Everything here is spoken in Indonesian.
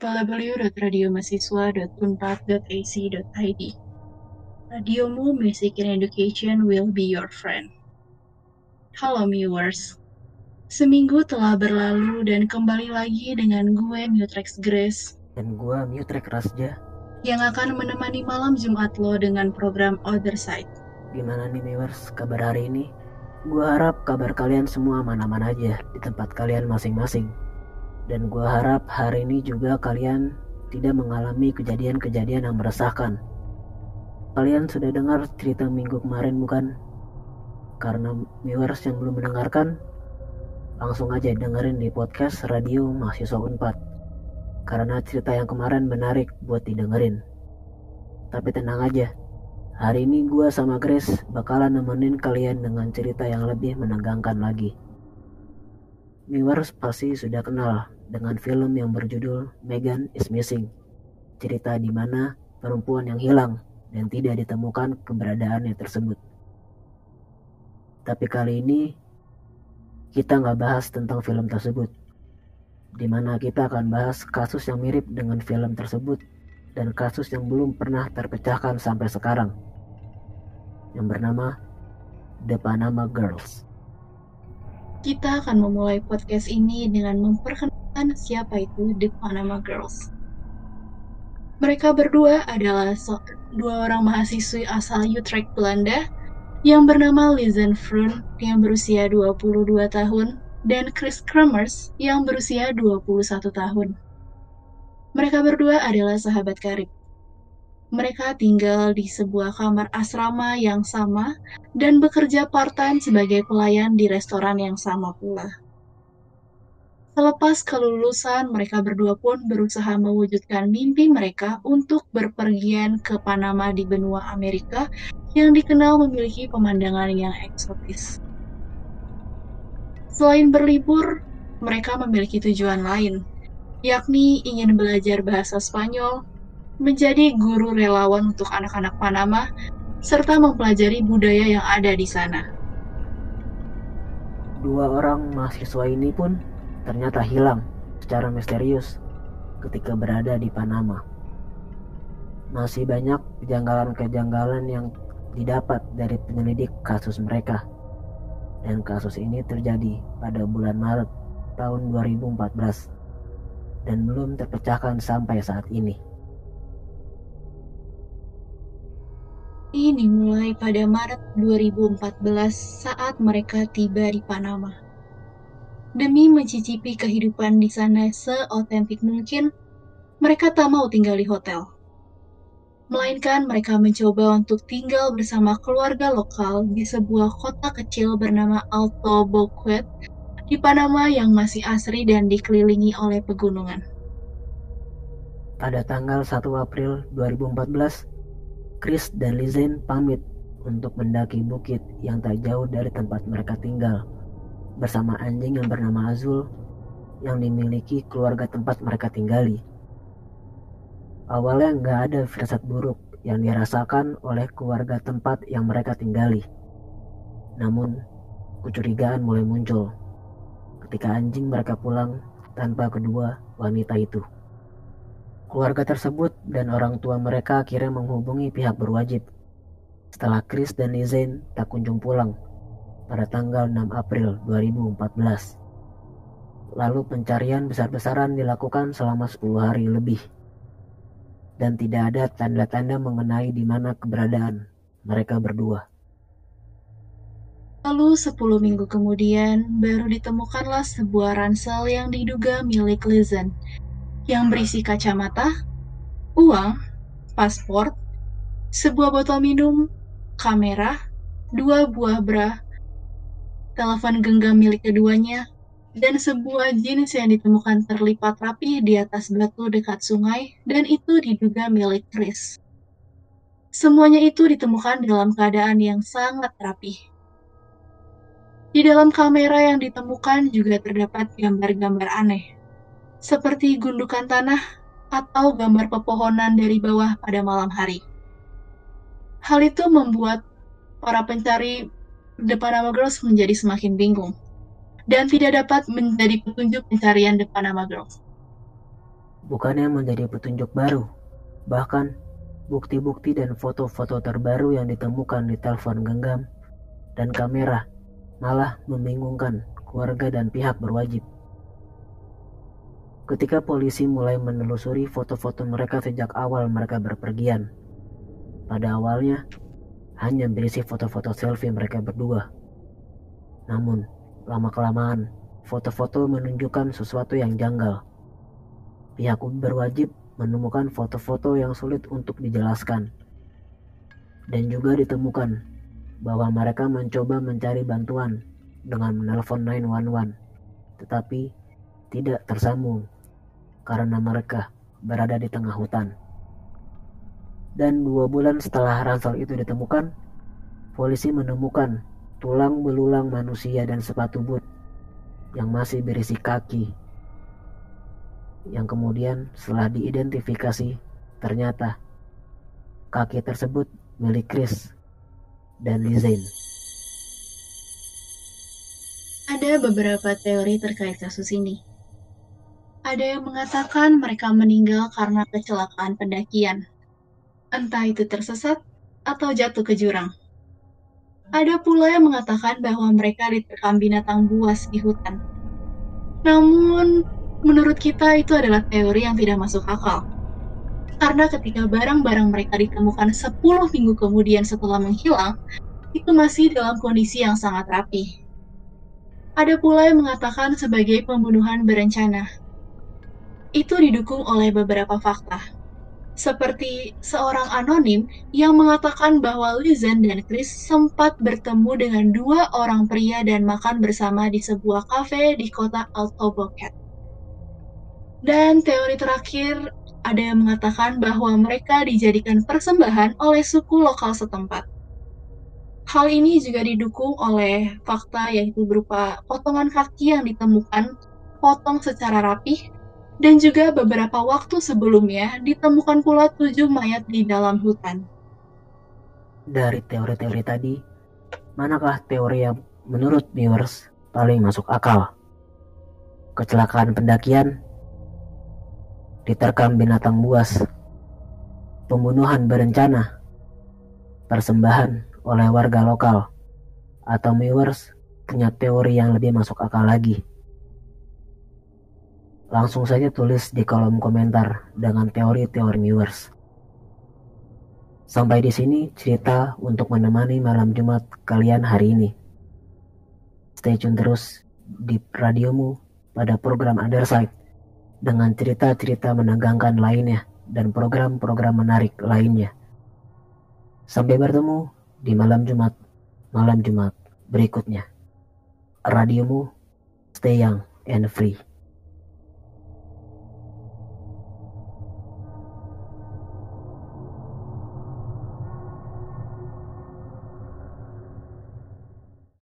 www.radiomahasiswa.unpad.ac.id Radiomu Music and Education will be your friend. Halo viewers, seminggu telah berlalu dan kembali lagi dengan gue Mutrex Grace dan gue Mutrex Rasja yang akan menemani malam Jumat lo dengan program Other Side. Gimana nih viewers kabar hari ini? Gue harap kabar kalian semua aman-aman aja di tempat kalian masing-masing. Dan gue harap hari ini juga kalian tidak mengalami kejadian-kejadian yang meresahkan. Kalian sudah dengar cerita minggu kemarin bukan? Karena viewers yang belum mendengarkan, langsung aja dengerin di podcast Radio Mahasiswa Unpad. Karena cerita yang kemarin menarik buat didengerin. Tapi tenang aja, Hari ini gue sama Grace bakalan nemenin kalian dengan cerita yang lebih menegangkan lagi. Viewers pasti sudah kenal dengan film yang berjudul Megan is Missing. Cerita di mana perempuan yang hilang dan tidak ditemukan keberadaannya tersebut. Tapi kali ini kita nggak bahas tentang film tersebut. Di mana kita akan bahas kasus yang mirip dengan film tersebut dan kasus yang belum pernah terpecahkan sampai sekarang yang bernama The Panama Girls. Kita akan memulai podcast ini dengan memperkenalkan siapa itu The Panama Girls. Mereka berdua adalah so dua orang mahasiswi asal Utrecht, Belanda yang bernama Lizen Frun yang berusia 22 tahun dan Chris Kremers yang berusia 21 tahun. Mereka berdua adalah sahabat karib. Mereka tinggal di sebuah kamar asrama yang sama dan bekerja part-time sebagai pelayan di restoran yang sama pula. Selepas kelulusan, mereka berdua pun berusaha mewujudkan mimpi mereka untuk berpergian ke Panama di benua Amerika yang dikenal memiliki pemandangan yang eksotis. Selain berlibur, mereka memiliki tujuan lain, yakni ingin belajar bahasa Spanyol menjadi guru relawan untuk anak-anak Panama, serta mempelajari budaya yang ada di sana. Dua orang mahasiswa ini pun ternyata hilang secara misterius ketika berada di Panama. Masih banyak kejanggalan-kejanggalan yang didapat dari penyelidik kasus mereka. Dan kasus ini terjadi pada bulan Maret tahun 2014 dan belum terpecahkan sampai saat ini. Ini dimulai pada Maret 2014 saat mereka tiba di Panama. Demi mencicipi kehidupan di sana seotentik mungkin, mereka tak mau tinggal di hotel. Melainkan mereka mencoba untuk tinggal bersama keluarga lokal di sebuah kota kecil bernama Alto Boquet di Panama yang masih asri dan dikelilingi oleh pegunungan. Pada tanggal 1 April 2014, Chris dan Lizen pamit untuk mendaki bukit yang tak jauh dari tempat mereka tinggal bersama anjing yang bernama Azul yang dimiliki keluarga tempat mereka tinggali. Awalnya nggak ada firasat buruk yang dirasakan oleh keluarga tempat yang mereka tinggali. Namun, kecurigaan mulai muncul ketika anjing mereka pulang tanpa kedua wanita itu. Keluarga tersebut dan orang tua mereka akhirnya menghubungi pihak berwajib. Setelah Chris dan Lizen tak kunjung pulang pada tanggal 6 April 2014. Lalu pencarian besar-besaran dilakukan selama 10 hari lebih. Dan tidak ada tanda-tanda mengenai di mana keberadaan mereka berdua. Lalu 10 minggu kemudian baru ditemukanlah sebuah ransel yang diduga milik Lizen yang berisi kacamata, uang, paspor, sebuah botol minum, kamera, dua buah bra, telepon genggam milik keduanya, dan sebuah jeans yang ditemukan terlipat rapi di atas batu dekat sungai, dan itu diduga milik Chris. Semuanya itu ditemukan dalam keadaan yang sangat rapi. Di dalam kamera yang ditemukan juga terdapat gambar-gambar aneh, seperti gundukan tanah atau gambar pepohonan dari bawah pada malam hari. Hal itu membuat para pencari The Panama Girls menjadi semakin bingung dan tidak dapat menjadi petunjuk pencarian The Panama Girls. bukannya menjadi petunjuk baru. Bahkan, bukti-bukti dan foto-foto terbaru yang ditemukan di telepon genggam dan kamera malah membingungkan keluarga dan pihak berwajib. Ketika polisi mulai menelusuri foto-foto mereka sejak awal mereka berpergian, pada awalnya hanya berisi foto-foto selfie mereka berdua. Namun, lama-kelamaan, foto-foto menunjukkan sesuatu yang janggal. Pihak berwajib menemukan foto-foto yang sulit untuk dijelaskan. Dan juga ditemukan bahwa mereka mencoba mencari bantuan dengan menelpon 911, tetapi tidak tersambung karena mereka berada di tengah hutan. Dan dua bulan setelah ransel itu ditemukan, polisi menemukan tulang belulang manusia dan sepatu boot yang masih berisi kaki. Yang kemudian setelah diidentifikasi, ternyata kaki tersebut milik Chris dan Lizaine. Ada beberapa teori terkait kasus ini. Ada yang mengatakan mereka meninggal karena kecelakaan pendakian entah itu tersesat atau jatuh ke jurang. Ada pula yang mengatakan bahwa mereka diterkam binatang buas di hutan. Namun, menurut kita itu adalah teori yang tidak masuk akal. Karena ketika barang-barang mereka ditemukan 10 minggu kemudian setelah menghilang, itu masih dalam kondisi yang sangat rapi. Ada pula yang mengatakan sebagai pembunuhan berencana. Itu didukung oleh beberapa fakta seperti seorang anonim yang mengatakan bahwa Lizen dan Chris sempat bertemu dengan dua orang pria dan makan bersama di sebuah kafe di kota Altoboket. Dan teori terakhir ada yang mengatakan bahwa mereka dijadikan persembahan oleh suku lokal setempat. Hal ini juga didukung oleh fakta yaitu berupa potongan kaki yang ditemukan potong secara rapih dan juga beberapa waktu sebelumnya ditemukan pula tujuh mayat di dalam hutan. Dari teori-teori tadi, manakah teori yang menurut viewers paling masuk akal? Kecelakaan pendakian, diterkam binatang buas, pembunuhan berencana, persembahan oleh warga lokal, atau viewers punya teori yang lebih masuk akal lagi. Langsung saja tulis di kolom komentar dengan teori-teori viewers. Sampai di sini cerita untuk menemani malam Jumat kalian hari ini. Stay tune terus di radiomu pada program Underside dengan cerita-cerita menegangkan lainnya dan program-program menarik lainnya. Sampai bertemu di malam Jumat, malam Jumat berikutnya. Radiomu, stay young and free.